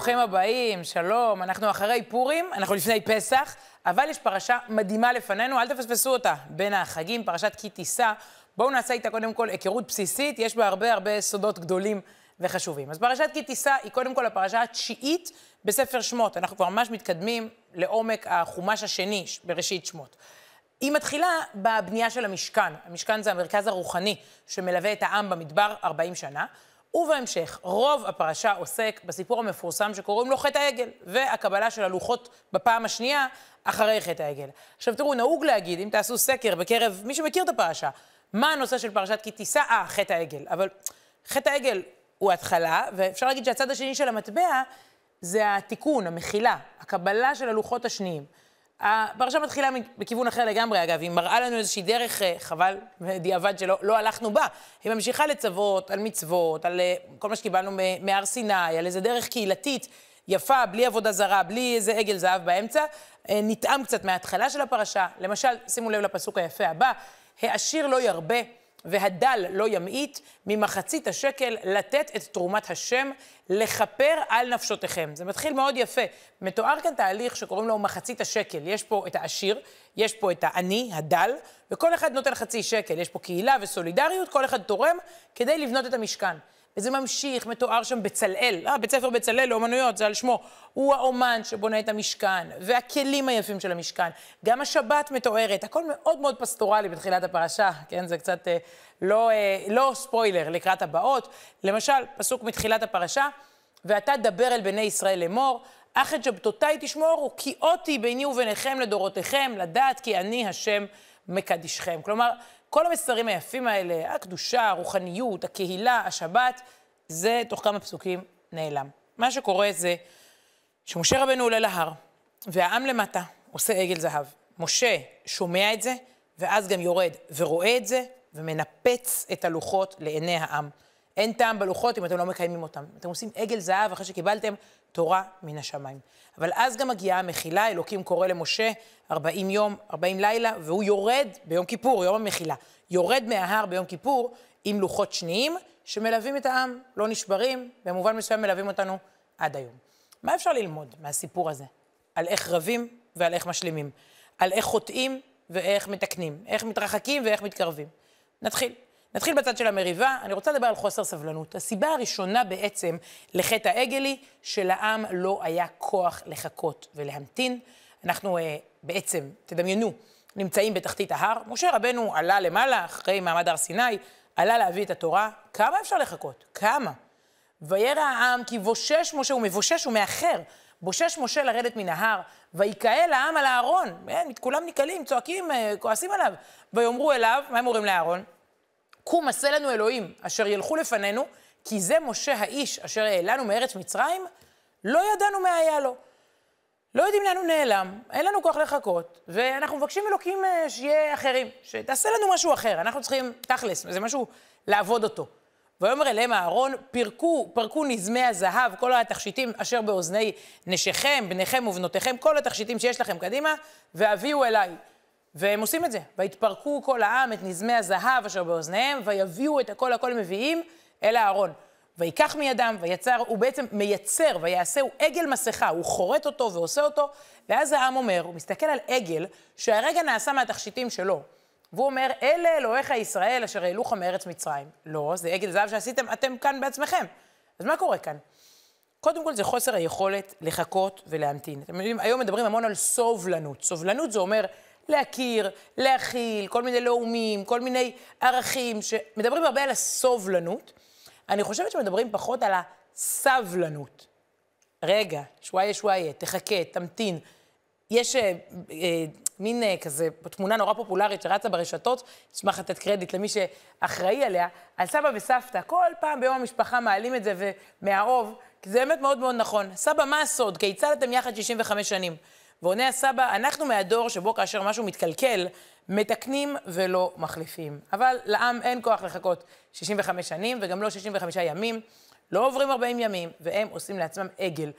ברוכים הבאים, שלום. אנחנו אחרי פורים, אנחנו לפני פסח, אבל יש פרשה מדהימה לפנינו, אל תפספסו אותה. בין החגים, פרשת כי תישא. בואו נעשה איתה קודם כל היכרות בסיסית, יש בה הרבה הרבה סודות גדולים וחשובים. אז פרשת כי תישא היא קודם כל הפרשה התשיעית בספר שמות. אנחנו כבר ממש מתקדמים לעומק החומש השני בראשית שמות. היא מתחילה בבנייה של המשכן. המשכן זה המרכז הרוחני שמלווה את העם במדבר 40 שנה. ובהמשך, רוב הפרשה עוסק בסיפור המפורסם שקוראים לו חטא העגל, והקבלה של הלוחות בפעם השנייה אחרי חטא העגל. עכשיו תראו, נהוג להגיד, אם תעשו סקר בקרב מי שמכיר את הפרשה, מה הנושא של פרשת כי תישא? אה, חטא העגל. אבל חטא העגל הוא התחלה, ואפשר להגיד שהצד השני של המטבע זה התיקון, המחילה, הקבלה של הלוחות השניים. הפרשה מתחילה בכיוון אחר לגמרי, אגב, היא מראה לנו איזושהי דרך, אה, חבל, בדיעבד שלא לא הלכנו בה. היא ממשיכה לצוות, על מצוות, על אה, כל מה שקיבלנו מהר סיני, על איזה דרך קהילתית יפה, בלי עבודה זרה, בלי איזה עגל זהב באמצע. אה, נטעם קצת מההתחלה של הפרשה. למשל, שימו לב לפסוק היפה הבא, העשיר לא ירבה. והדל לא ימעיט, ממחצית השקל לתת את תרומת השם, לכפר על נפשותיכם. זה מתחיל מאוד יפה. מתואר כאן תהליך שקוראים לו מחצית השקל. יש פה את העשיר, יש פה את העני, הדל, וכל אחד נותן חצי שקל. יש פה קהילה וסולידריות, כל אחד תורם כדי לבנות את המשכן. וזה ממשיך, מתואר שם בצלאל, אה, בית ספר בצלאל לאומנויות, זה על שמו. הוא האומן שבונה את המשכן, והכלים היפים של המשכן. גם השבת מתוארת, הכל מאוד מאוד פסטורלי בתחילת הפרשה, כן? זה קצת אה, לא, אה, לא ספוילר לקראת הבאות. למשל, פסוק מתחילת הפרשה, ואתה דבר אל בני ישראל לאמור, אך את שבתותיי תשמורו, כי אותי ביני וביניכם לדורותיכם, לדעת כי אני השם מקדישכם. כלומר, כל המסרים היפים האלה, הקדושה, הרוחניות, הקהילה, השבת, זה תוך כמה פסוקים נעלם. מה שקורה זה שמשה רבנו עולה להר, והעם למטה עושה עגל זהב. משה שומע את זה, ואז גם יורד ורואה את זה, ומנפץ את הלוחות לעיני העם. אין טעם בלוחות אם אתם לא מקיימים אותם. אתם עושים עגל זהב אחרי שקיבלתם תורה מן השמיים. אבל אז גם מגיעה המחילה, אלוקים קורא למשה 40 יום, 40 לילה, והוא יורד ביום כיפור, יום המחילה. יורד מההר ביום כיפור עם לוחות שניים שמלווים את העם, לא נשברים, במובן מסוים מלווים אותנו עד היום. מה אפשר ללמוד מהסיפור הזה? על איך רבים ועל איך משלימים. על איך חוטאים ואיך מתקנים. איך מתרחקים ואיך מתקרבים. נתחיל. נתחיל בצד של המריבה, אני רוצה לדבר על חוסר סבלנות. הסיבה הראשונה בעצם לחטא העגל היא שלעם לא היה כוח לחכות ולהמתין. אנחנו אה, בעצם, תדמיינו, נמצאים בתחתית ההר. משה רבנו עלה למעלה, אחרי מעמד הר סיני, עלה להביא את התורה. כמה אפשר לחכות? כמה? וירא העם כי בושש משה, הוא מבושש, הוא מאחר. בושש משה לרדת מן ההר, ויקהל העם על הארון. כן, כולם נקהלים, צועקים, אה, כועסים עליו. ויאמרו אליו, מה הם אומרים לאהרון? קום עשה לנו אלוהים, אשר ילכו לפנינו, כי זה משה האיש אשר העלנו מארץ מצרים, לא ידענו מה היה לו. לא יודעים לאן הוא נעלם, אין לנו כוח לחכות, ואנחנו מבקשים אלוקים אה, שיהיה אחרים, שתעשה לנו משהו אחר, אנחנו צריכים, תכלס, זה משהו לעבוד אותו. ויאמר אליהם אהרון, פרקו, פרקו נזמי הזהב, כל התכשיטים אשר באוזני נשיכם, בניכם ובנותיכם, כל התכשיטים שיש לכם קדימה, והביאו אליי. והם עושים את זה. ויתפרקו כל העם את נזמי הזהב אשר באוזניהם, ויביאו את הכל הכל מביאים אל הארון. ויקח מידם, ויצר, הוא בעצם מייצר, ויעשהו עגל מסכה, הוא חורט אותו ועושה אותו, ואז העם אומר, הוא מסתכל על עגל שהרגע נעשה מהתכשיטים שלו, והוא אומר, אלה אלוהיך ישראל אשר העלוך מארץ מצרים. לא, זה עגל זהב שעשיתם אתם כאן בעצמכם. אז מה קורה כאן? קודם כל זה חוסר היכולת לחכות ולהמתין. אתם יודעים, היום מדברים המון על סובלנות. סובלנות זה אומר להכיר, להכיל, כל מיני לאומים, כל מיני ערכים, שמדברים הרבה על הסובלנות. אני חושבת שמדברים פחות על הסבלנות. רגע, שוואיה שוואיה, תחכה, תמתין. יש אה, אה, מין אה, כזה תמונה נורא פופולרית שרצה ברשתות, אשמח לתת קרדיט למי שאחראי עליה, על סבא וסבתא. כל פעם ביום המשפחה מעלים את זה ומהאוב, כי זה באמת מאוד מאוד נכון. סבא, מה הסוד? כיצד אתם יחד 65 שנים? ועונה הסבא, אנחנו מהדור שבו כאשר משהו מתקלקל, מתקנים ולא מחליפים. אבל לעם אין כוח לחכות 65 שנים וגם לא 65 ימים, לא עוברים 40 ימים, והם עושים לעצמם עגל.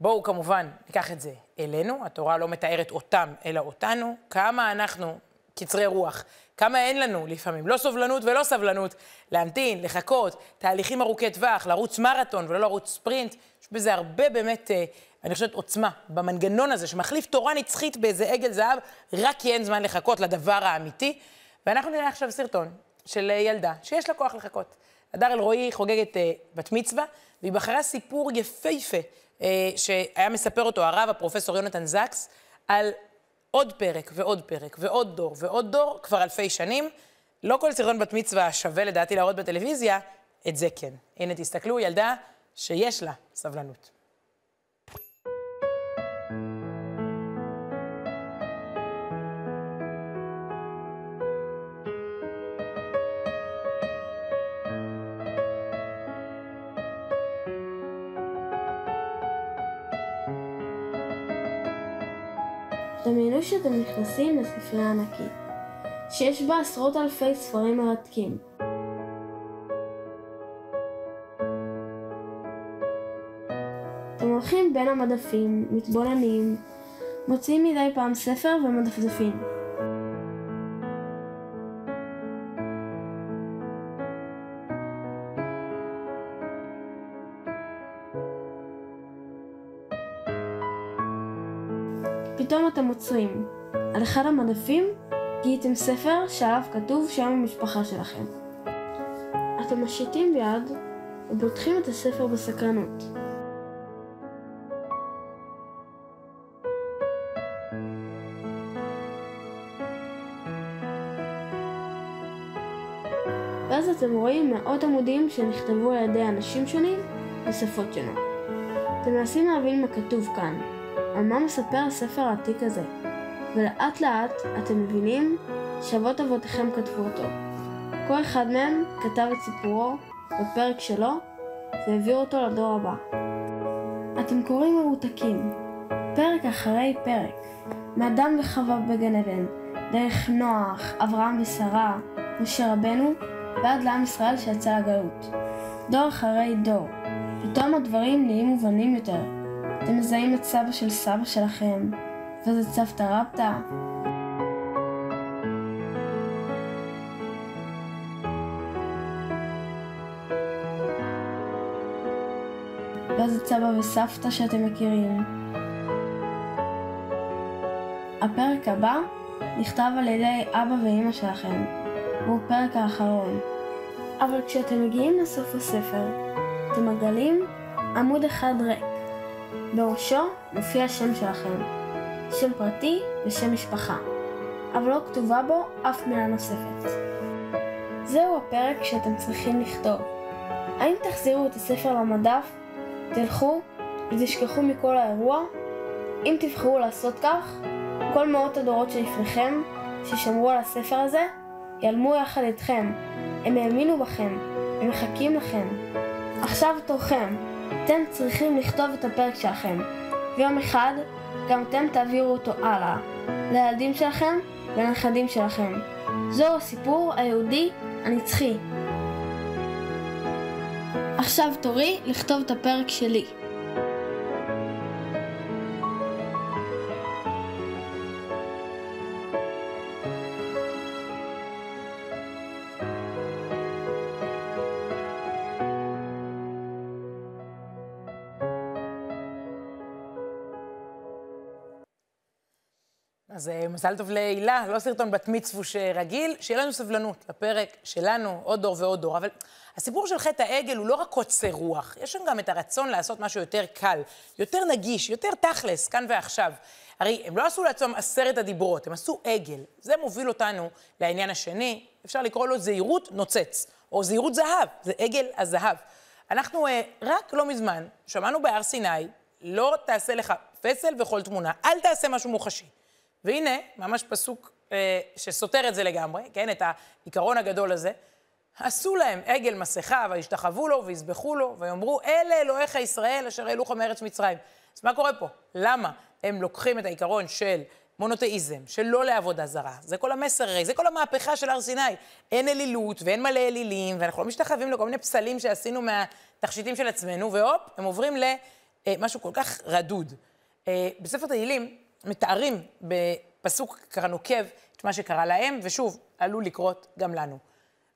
בואו כמובן ניקח את זה אלינו, התורה לא מתארת אותם אלא אותנו, כמה אנחנו קצרי רוח. כמה אין לנו לפעמים, לא סובלנות ולא סבלנות, להמתין, לחכות, תהליכים ארוכי טווח, לרוץ מרתון ולא לרוץ ספרינט. יש בזה הרבה באמת, אה, אני חושבת, עוצמה במנגנון הזה, שמחליף תורה נצחית באיזה עגל זהב, רק כי אין זמן לחכות לדבר האמיתי. ואנחנו נראה עכשיו סרטון של ילדה שיש לה כוח לחכות. הדר אלרועי חוגגת אה, בת מצווה, והיא בחרה סיפור יפהפה אה, שהיה מספר אותו הרב, הפרופסור יונתן זקס, על עוד פרק ועוד פרק ועוד דור ועוד דור כבר אלפי שנים. לא כל סרטון בת מצווה שווה לדעתי להראות בטלוויזיה, את זה כן. הנה, תסתכלו, ילדה שיש לה סבלנות. דמיינו שאתם נכנסים לספרייה ענקית, שיש בה עשרות אלפי ספרים מרתקים. אתם הולכים בין המדפים, מתבוננים, מוציאים מדי פעם ספר ומדפדפים. אתם עוצרים. על אחד המדפים גיליתם ספר שעליו כתוב שם המשפחה שלכם. אתם משיתים ביד ופותחים את הספר בסקרנות. ואז אתם רואים מאות עמודים שנכתבו על ידי אנשים שונים בשפות שונות. אתם מנסים להבין מה כתוב כאן, על מה מספר הספר העתיק הזה, ולאט לאט אתם מבינים שאבות אבותיכם כתבו אותו. כל אחד מהם כתב את סיפורו בפרק שלו והעביר אותו לדור הבא. אתם קוראים מרותקים, פרק אחרי פרק, מאדם וחווה בגן עדן, דרך נוח, אברהם ושרה, משה רבנו, ועד לעם ישראל שיצא לגלות. דור אחרי דור, פתאום הדברים נהיים מובנים יותר, אתם מזהים את סבא של סבא שלכם, וזה סבתא רבתא. את סבא וסבתא שאתם מכירים. הפרק הבא נכתב על ידי אבא ואימא שלכם, והוא הפרק האחרון. אבל כשאתם מגיעים לסוף הספר, אתם מגלים עמוד אחד ריק. בראשו מופיע השם שלכם, שם פרטי ושם משפחה, אבל לא כתובה בו אף מילה נוספת. זהו הפרק שאתם צריכים לכתוב. האם תחזירו את הספר למדף, תלכו ותשכחו מכל האירוע? אם תבחרו לעשות כך, כל מאות הדורות שלפניכם, ששמרו על הספר הזה, ייעלמו יחד איתכם. הם האמינו בכם, הם מחכים לכם. עכשיו תורכם. אתם צריכים לכתוב את הפרק שלכם, ויום אחד גם אתם תעבירו אותו הלאה, לילדים שלכם ולנכדים שלכם. זהו הסיפור היהודי הנצחי. עכשיו תורי לכתוב את הפרק שלי. אז אה, מזל טוב להילה, לא סרטון בת מצווש רגיל, שיהיה לנו סבלנות לפרק שלנו, עוד דור ועוד דור. אבל הסיפור של חטא העגל הוא לא רק קוצר רוח, יש שם גם את הרצון לעשות משהו יותר קל, יותר נגיש, יותר תכלס, כאן ועכשיו. הרי הם לא עשו לעצמם עשרת הדיברות, הם עשו עגל. זה מוביל אותנו לעניין השני, אפשר לקרוא לו זהירות נוצץ, או זהירות זהב, זה עגל הזהב. אנחנו אה, רק לא מזמן שמענו בהר סיני, לא תעשה לך פסל וכל תמונה, אל תעשה משהו מוחשי. והנה, ממש פסוק אה, שסותר את זה לגמרי, כן, את העיקרון הגדול הזה. עשו להם עגל מסכה, וישתחוו לו, ויזבחו לו, ויאמרו, אלה אלוהיך ישראל אשר העלוך מארץ מצרים. אז מה קורה פה? למה הם לוקחים את העיקרון של מונותאיזם, של לא לעבודה זרה? זה כל המסר הרי, זה כל המהפכה של הר סיני. אין אלילות ואין מלא אלילים, ואנחנו לא משתחווים לכל מיני פסלים שעשינו מהתכשיטים של עצמנו, והופ, הם עוברים למשהו כל כך רדוד. אה, בספר תהילים, מתארים הפסוק ככה נוקב את מה שקרה להם, ושוב, עלול לקרות גם לנו.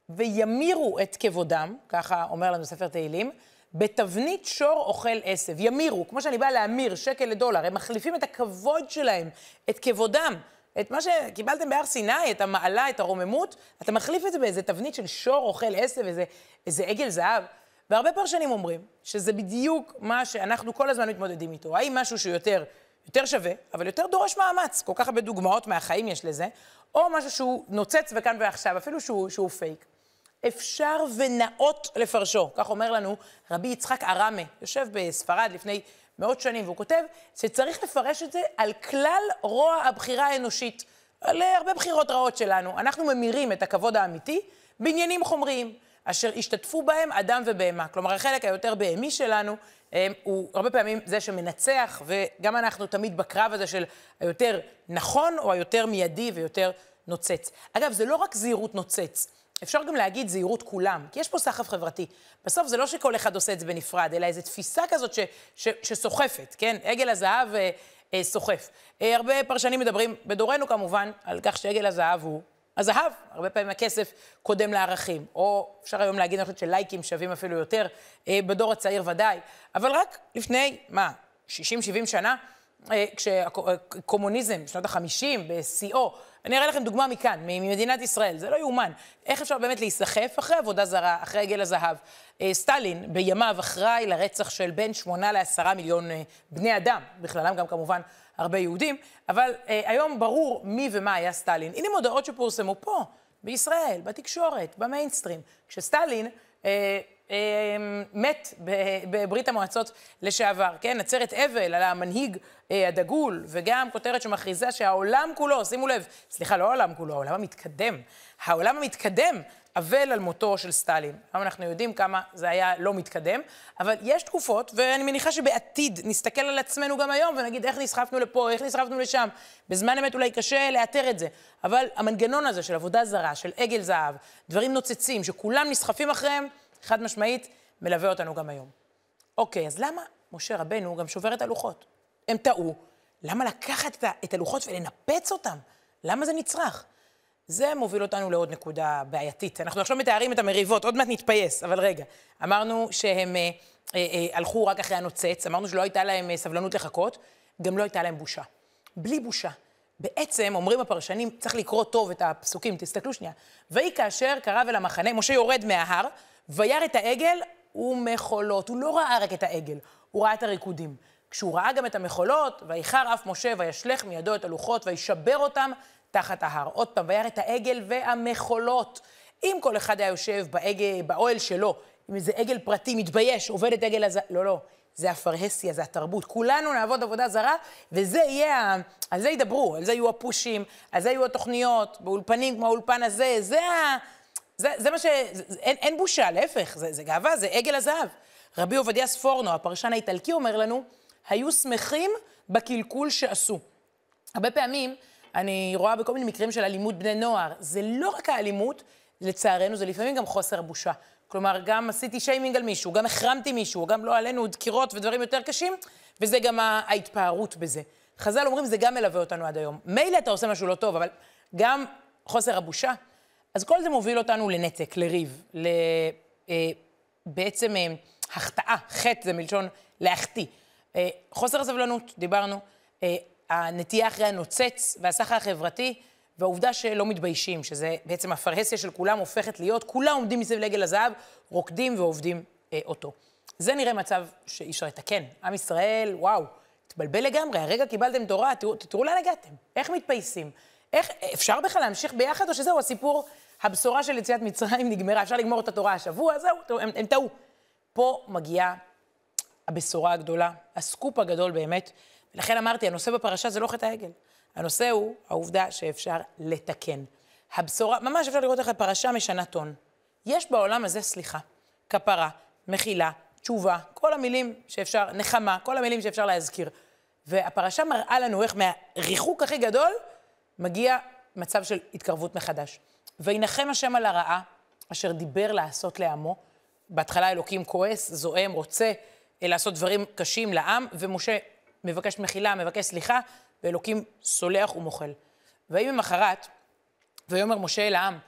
וימירו את כבודם, ככה אומר לנו ספר תהילים, בתבנית שור אוכל עשב. ימירו, כמו שאני באה להמיר שקל לדולר, הם מחליפים את הכבוד שלהם, את כבודם. את מה שקיבלתם בהר סיני, את המעלה, את הרוממות, אתה מחליף את זה באיזה תבנית של שור אוכל עשב, איזה, איזה עגל זהב. והרבה פרשנים אומרים שזה בדיוק מה שאנחנו כל הזמן מתמודדים איתו. האם משהו שהוא יותר, יותר שווה, אבל יותר דורש מאמץ, כל כך הרבה דוגמאות מהחיים יש לזה, או משהו שהוא נוצץ וכאן ועכשיו, אפילו שהוא, שהוא פייק. אפשר ונאות לפרשו, כך אומר לנו רבי יצחק ארמה, יושב בספרד לפני מאות שנים, והוא כותב שצריך לפרש את זה על כלל רוע הבחירה האנושית, על הרבה בחירות רעות שלנו. אנחנו ממירים את הכבוד האמיתי בעניינים חומריים, אשר השתתפו בהם אדם ובהמה. כלומר, החלק היותר בהמי שלנו הוא הרבה פעמים זה שמנצח, וגם אנחנו תמיד בקרב הזה של היותר נכון או היותר מיידי ויותר נוצץ. אגב, זה לא רק זהירות נוצץ. אפשר גם להגיד זהירות כולם, כי יש פה סחף חברתי. בסוף זה לא שכל אחד עושה את זה בנפרד, אלא איזו תפיסה כזאת ש, ש, שסוחפת, כן? עגל הזהב אה, אה, סוחף. אה, הרבה פרשנים מדברים, בדורנו כמובן, על כך שעגל הזהב הוא הזהב. הרבה פעמים הכסף קודם לערכים. או אפשר היום להגיד, אני חושבת שלייקים שווים אפילו יותר, אה, בדור הצעיר ודאי. אבל רק לפני, מה, 60-70 שנה, אה, כשהקומוניזם, שנות ה-50, בשיאו, אני אראה לכם דוגמה מכאן, ממדינת ישראל, זה לא יאומן. איך אפשר באמת להיסחף אחרי עבודה זרה, אחרי עגל הזהב? אה, סטלין בימיו אחראי לרצח של בין 8 ל-10 מיליון אה, בני אדם, בכללם גם כמובן הרבה יהודים, אבל אה, היום ברור מי ומה היה סטלין. הנה מודעות שפורסמו פה, בישראל, בתקשורת, במיינסטרים. כשסטלין... אה, מת בברית המועצות לשעבר, כן? עצרת אבל על המנהיג אה, הדגול, וגם כותרת שמכריזה שהעולם כולו, שימו לב, סליחה, לא העולם כולו, העולם המתקדם. העולם המתקדם אבל על מותו של סטלין. היום אנחנו יודעים כמה זה היה לא מתקדם, אבל יש תקופות, ואני מניחה שבעתיד נסתכל על עצמנו גם היום ונגיד איך נסחפנו לפה, איך נסחפנו לשם. בזמן אמת אולי קשה לאתר את זה, אבל המנגנון הזה של עבודה זרה, של עגל זהב, דברים נוצצים, שכולם נסחפים אחריהם, חד משמעית, מלווה אותנו גם היום. אוקיי, אז למה משה רבנו גם שובר את הלוחות? הם טעו, למה לקחת את הלוחות ולנפץ אותם? למה זה נצרך? זה מוביל אותנו לעוד נקודה בעייתית. אנחנו עכשיו מתארים את המריבות, עוד מעט נתפייס, אבל רגע. אמרנו שהם אה, אה, אה, הלכו רק אחרי הנוצץ, אמרנו שלא הייתה להם אה, סבלנות לחכות, גם לא הייתה להם בושה. בלי בושה. בעצם, אומרים הפרשנים, צריך לקרוא טוב את הפסוקים, תסתכלו שנייה. ויהי כאשר קרב אל המחנה, משה יורד מההר, וירא את העגל ומחולות. הוא לא ראה רק את העגל, הוא ראה את הריקודים. כשהוא ראה גם את המחולות, ויחר אף משה וישלך מידו את הלוחות וישבר אותם תחת ההר. עוד פעם, וירא את העגל והמחולות. אם כל אחד היה יושב בעגל, באוהל שלו, עם איזה עגל פרטי, מתבייש, עובד את עגל הזה, לא, לא. זה הפרהסיה, זה התרבות. כולנו נעבוד עבודה זרה, וזה יהיה, על זה ידברו, על זה יהיו הפושים, על זה יהיו התוכניות, באולפנים כמו האולפן הזה, זה ה... זה, זה מה ש... זה, אין, אין בושה, להפך, זה, זה גאווה, זה עגל הזהב. רבי עובדיה ספורנו, הפרשן האיטלקי, אומר לנו, היו שמחים בקלקול שעשו. הרבה פעמים אני רואה בכל מיני מקרים של אלימות בני נוער. זה לא רק האלימות, לצערנו, זה לפעמים גם חוסר הבושה. כלומר, גם עשיתי שיימינג על מישהו, גם החרמתי מישהו, גם לא עלינו דקירות ודברים יותר קשים, וזה גם ההתפארות בזה. חז"ל אומרים, זה גם מלווה אותנו עד היום. מילא אתה עושה משהו לא טוב, אבל גם חוסר הבושה. אז כל זה מוביל אותנו לנתק, לריב, ל... אה, בעצם אה, החטאה, חטא זה מלשון להחטיא. אה, חוסר הסבלנות, דיברנו, הנטייה אחרי הנוצץ והסחר החברתי, והעובדה שלא מתביישים, שזה בעצם הפרהסיה של כולם הופכת להיות, כולם עומדים מסביב לעגל הזהב, רוקדים ועובדים אה, אותו. זה נראה מצב שאי אפשר לתקן. עם ישראל, וואו, התבלבל לגמרי, הרגע קיבלתם תורה, תראו, תראו לאן הגעתם, איך מתפייסים. איך, אפשר בכלל להמשיך ביחד, או שזהו, הסיפור, הבשורה של יציאת מצרים נגמרה, אפשר לגמור את התורה השבוע, זהו, הם, הם טעו. פה מגיעה הבשורה הגדולה, הסקופ הגדול באמת, ולכן אמרתי, הנושא בפרשה זה לא חטא העגל. הנושא הוא העובדה שאפשר לתקן. הבשורה, ממש אפשר לראות איך הפרשה משנה טון. יש בעולם הזה סליחה, כפרה, מחילה, תשובה, כל המילים שאפשר, נחמה, כל המילים שאפשר להזכיר. והפרשה מראה לנו איך מהריחוק הכי גדול מגיע מצב של התקרבות מחדש. וינחם השם על הרעה אשר דיבר לעשות לעמו. בהתחלה אלוקים כועס, זועם, רוצה אה, לעשות דברים קשים לעם, ומשה מבקש מחילה, מבקש סליחה, ואלוקים סולח ומוחל. ויהי ממחרת, ויאמר משה אל העם,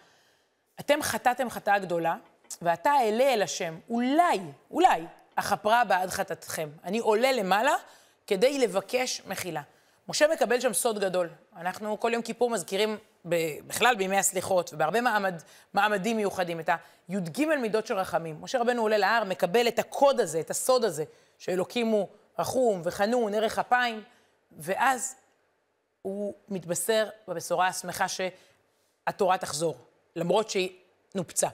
אתם חטאתם חטאה גדולה, ואתה אעלה אל השם, אולי, אולי, אכפרה בעד חטאתכם. אני עולה למעלה כדי לבקש מחילה. משה מקבל שם סוד גדול. אנחנו כל יום כיפור מזכירים, בכלל בימי הסליחות, ובהרבה מעמד, מעמדים מיוחדים, את הי"ג מידות של רחמים. משה רבנו עולה להר, מקבל את הקוד הזה, את הסוד הזה, שאלוקים הוא רחום וחנון, ערך אפיים, ואז הוא מתבשר בבשורה השמחה שהתורה תחזור, למרות שהיא נופצה.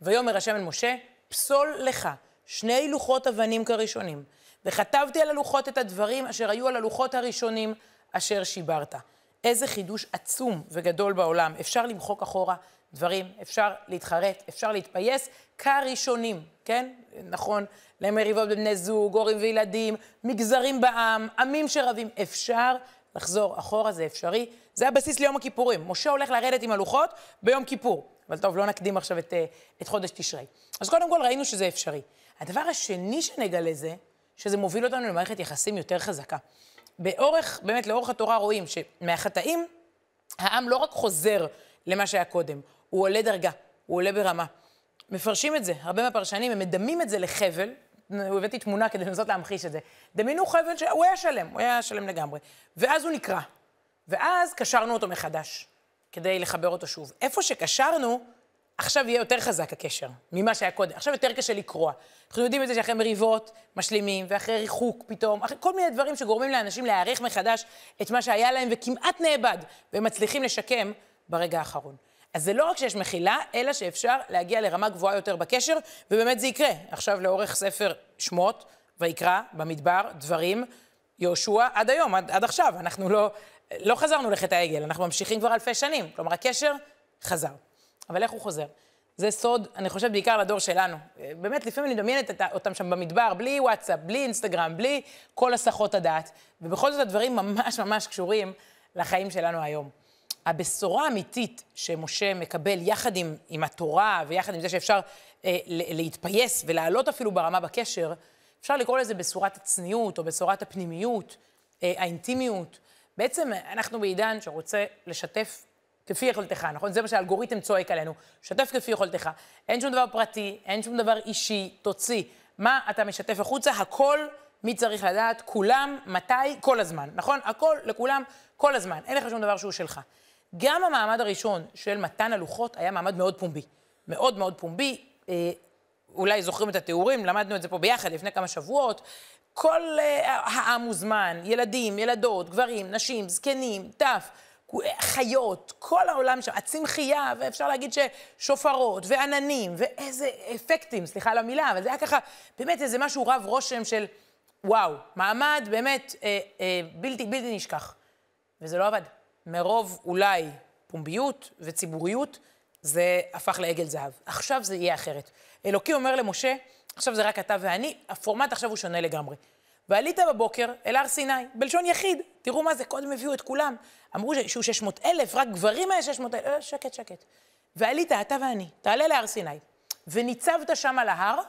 ויאמר השם אל משה, פסול לך שני לוחות אבנים כראשונים, וכתבתי על הלוחות את הדברים אשר היו על הלוחות הראשונים אשר שיברת. איזה חידוש עצום וגדול בעולם. אפשר למחוק אחורה דברים, אפשר להתחרט, אפשר להתפייס כראשונים, כן? נכון, למריבות בבני זוג, הורים וילדים, מגזרים בעם, עמים שרבים. אפשר לחזור אחורה, זה אפשרי. זה הבסיס ליום הכיפורים. משה הולך לרדת עם הלוחות ביום כיפור. אבל טוב, לא נקדים עכשיו את, אה, את חודש תשרי. אז קודם כל ראינו שזה אפשרי. הדבר השני שנגלה זה, שזה מוביל אותנו למערכת יחסים יותר חזקה. באורך, באמת, לאורך התורה רואים שמהחטאים, העם לא רק חוזר למה שהיה קודם, הוא עולה דרגה, הוא עולה ברמה. מפרשים את זה, הרבה מהפרשנים, הם מדמים את זה לחבל, הבאתי תמונה כדי לנסות להמחיש את זה. דמיינו חבל שהוא היה שלם, הוא היה שלם לגמרי. ואז הוא נקרע. ואז קשרנו אותו מחדש, כדי לחבר אותו שוב. איפה שקשרנו, עכשיו יהיה יותר חזק הקשר ממה שהיה קודם. עכשיו יותר קשה לקרוע. אנחנו יודעים את זה שאחרי מריבות משלימים, ואחרי ריחוק פתאום, אחרי כל מיני דברים שגורמים לאנשים להעריך מחדש את מה שהיה להם וכמעט נאבד, והם מצליחים לשקם ברגע האחרון. אז זה לא רק שיש מחילה, אלא שאפשר להגיע לרמה גבוהה יותר בקשר, ובאמת זה יקרה. עכשיו לאורך ספר שמות, ויקרא, במדבר, דברים, יהושע, עד היום, עד, עד עכשיו. אנחנו לא, לא חזרנו לחטא העגל, אנחנו ממשיכים כבר אלפי שנים. כלומר, הקשר חזר. אבל איך הוא חוזר? זה סוד, אני חושבת, בעיקר לדור שלנו. באמת, לפעמים אני מדמיינת אותם שם במדבר, בלי וואטסאפ, בלי אינסטגרם, בלי כל הסחות הדעת, ובכל זאת הדברים ממש ממש קשורים לחיים שלנו היום. הבשורה האמיתית שמשה מקבל יחד עם, עם התורה ויחד עם זה שאפשר אה, להתפייס ולעלות אפילו ברמה בקשר, אפשר לקרוא לזה בשורת הצניעות או בשורת הפנימיות, אה, האינטימיות. בעצם אנחנו בעידן שרוצה לשתף כפי יכולתך, נכון? זה מה שהאלגוריתם צועק עלינו. שתף כפי יכולתך. אין שום דבר פרטי, אין שום דבר אישי, תוציא. מה אתה משתף החוצה? הכל, מי צריך לדעת? כולם, מתי? כל הזמן, נכון? הכל, לכולם, כל הזמן. אין לך שום דבר שהוא שלך. גם המעמד הראשון של מתן הלוחות היה מעמד מאוד פומבי. מאוד מאוד פומבי. אה, אולי זוכרים את התיאורים, למדנו את זה פה ביחד לפני כמה שבועות. כל אה, העם מוזמן, ילדים, ילדות, גברים, נשים, זקנים, טף. חיות, כל העולם שם, הצמחייה, ואפשר להגיד ששופרות, ועננים, ואיזה אפקטים, סליחה על המילה, אבל זה היה ככה, באמת איזה משהו רב רושם של וואו, מעמד באמת אה, אה, בלתי, בלתי נשכח. וזה לא עבד. מרוב אולי פומביות וציבוריות, זה הפך לעגל זהב. עכשיו זה יהיה אחרת. אלוקים אומר למשה, עכשיו זה רק אתה ואני, הפורמט עכשיו הוא שונה לגמרי. ועלית בבוקר אל הר סיני, בלשון יחיד. תראו מה זה, קודם הביאו את כולם. אמרו שהוא 600 אלף, רק גברים היה 600 אלף, אה, שקט, שקט. ועלית, אתה ואני, תעלה להר סיני. וניצבת שם על ההר,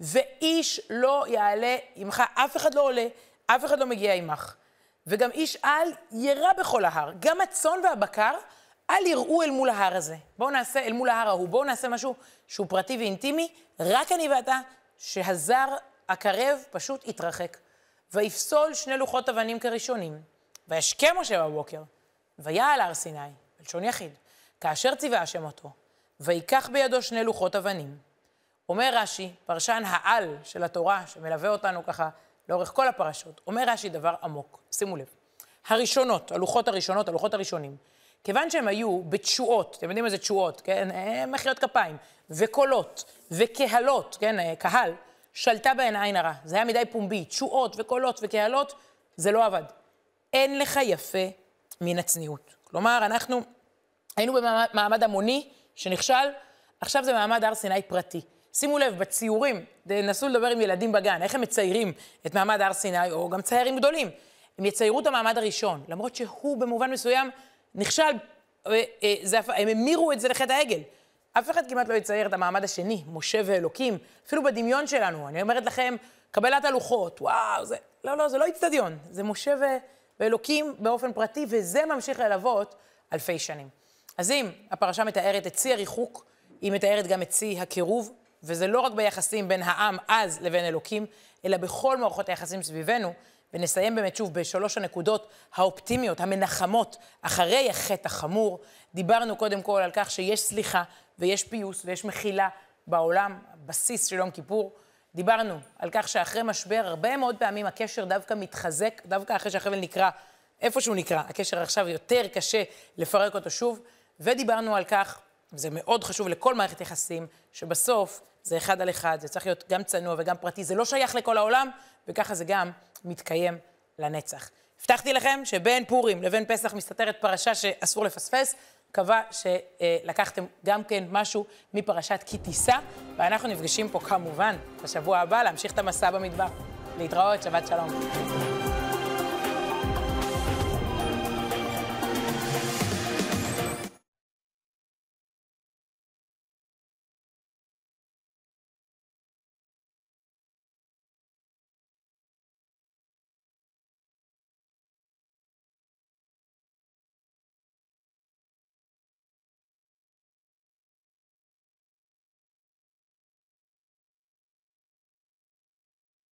ואיש לא יעלה עמך, אף אחד לא עולה, אף אחד לא מגיע עמך. וגם איש אל ירא בכל ההר. גם הצאן והבקר, אל יראו אל מול ההר הזה. בואו נעשה, אל מול ההר ההוא, בואו נעשה משהו שהוא פרטי ואינטימי, רק אני ואתה, שהזר הקרב פשוט יתרחק. ויפסול שני לוחות אבנים כראשונים. וישכם משה בבוקר, ויעל הר סיני, בלשון יחיד, כאשר ציווה השם אותו, ויקח בידו שני לוחות אבנים. אומר רש"י, פרשן העל של התורה, שמלווה אותנו ככה לאורך כל הפרשות, אומר רש"י דבר עמוק, שימו לב. הראשונות, הלוחות הראשונות, הלוחות הראשונים, כיוון שהם היו בתשואות, אתם יודעים מה זה תשואות, כן? אה, מחיאות כפיים, וקולות, וקהלות, כן? אה, קהל, שלטה בהן עין הרע. זה היה מדי פומבי, תשואות וקולות וקהלות, זה לא עבד. אין לך יפה מן הצניעות. כלומר, אנחנו היינו במעמד המוני שנכשל, עכשיו זה מעמד הר סיני פרטי. שימו לב, בציורים, נסו לדבר עם ילדים בגן, איך הם מציירים את מעמד הר סיני, או גם ציירים גדולים. הם יציירו את המעמד הראשון, למרות שהוא במובן מסוים נכשל, אה, אה, הם המירו את זה לחטא העגל. אף אחד כמעט לא יצייר את המעמד השני, משה ואלוקים, אפילו בדמיון שלנו. אני אומרת לכם, קבלת הלוחות, וואו, זה... לא, לא, זה לא איצטדיון, זה משה ו... ואלוקים באופן פרטי, וזה ממשיך ללוות אלפי שנים. אז אם הפרשה מתארת את שיא הריחוק, היא מתארת גם את שיא הקירוב, וזה לא רק ביחסים בין העם אז לבין אלוקים, אלא בכל מערכות היחסים סביבנו, ונסיים באמת שוב בשלוש הנקודות האופטימיות, המנחמות, אחרי החטא החמור. דיברנו קודם כל על כך שיש סליחה ויש פיוס ויש מחילה בעולם, בסיס של יום כיפור. דיברנו על כך שאחרי משבר, הרבה מאוד פעמים הקשר דווקא מתחזק, דווקא אחרי שהחבל נקרע, איפה שהוא נקרע, הקשר עכשיו יותר קשה לפרק אותו שוב. ודיברנו על כך, וזה מאוד חשוב לכל מערכת יחסים, שבסוף זה אחד על אחד, זה צריך להיות גם צנוע וגם פרטי, זה לא שייך לכל העולם, וככה זה גם מתקיים לנצח. הבטחתי לכם שבין פורים לבין פסח מסתתרת פרשה שאסור לפספס. מקווה שלקחתם גם כן משהו מפרשת כי תישא, ואנחנו נפגשים פה כמובן בשבוע הבא להמשיך את המסע במדבר. להתראות, שבת שלום.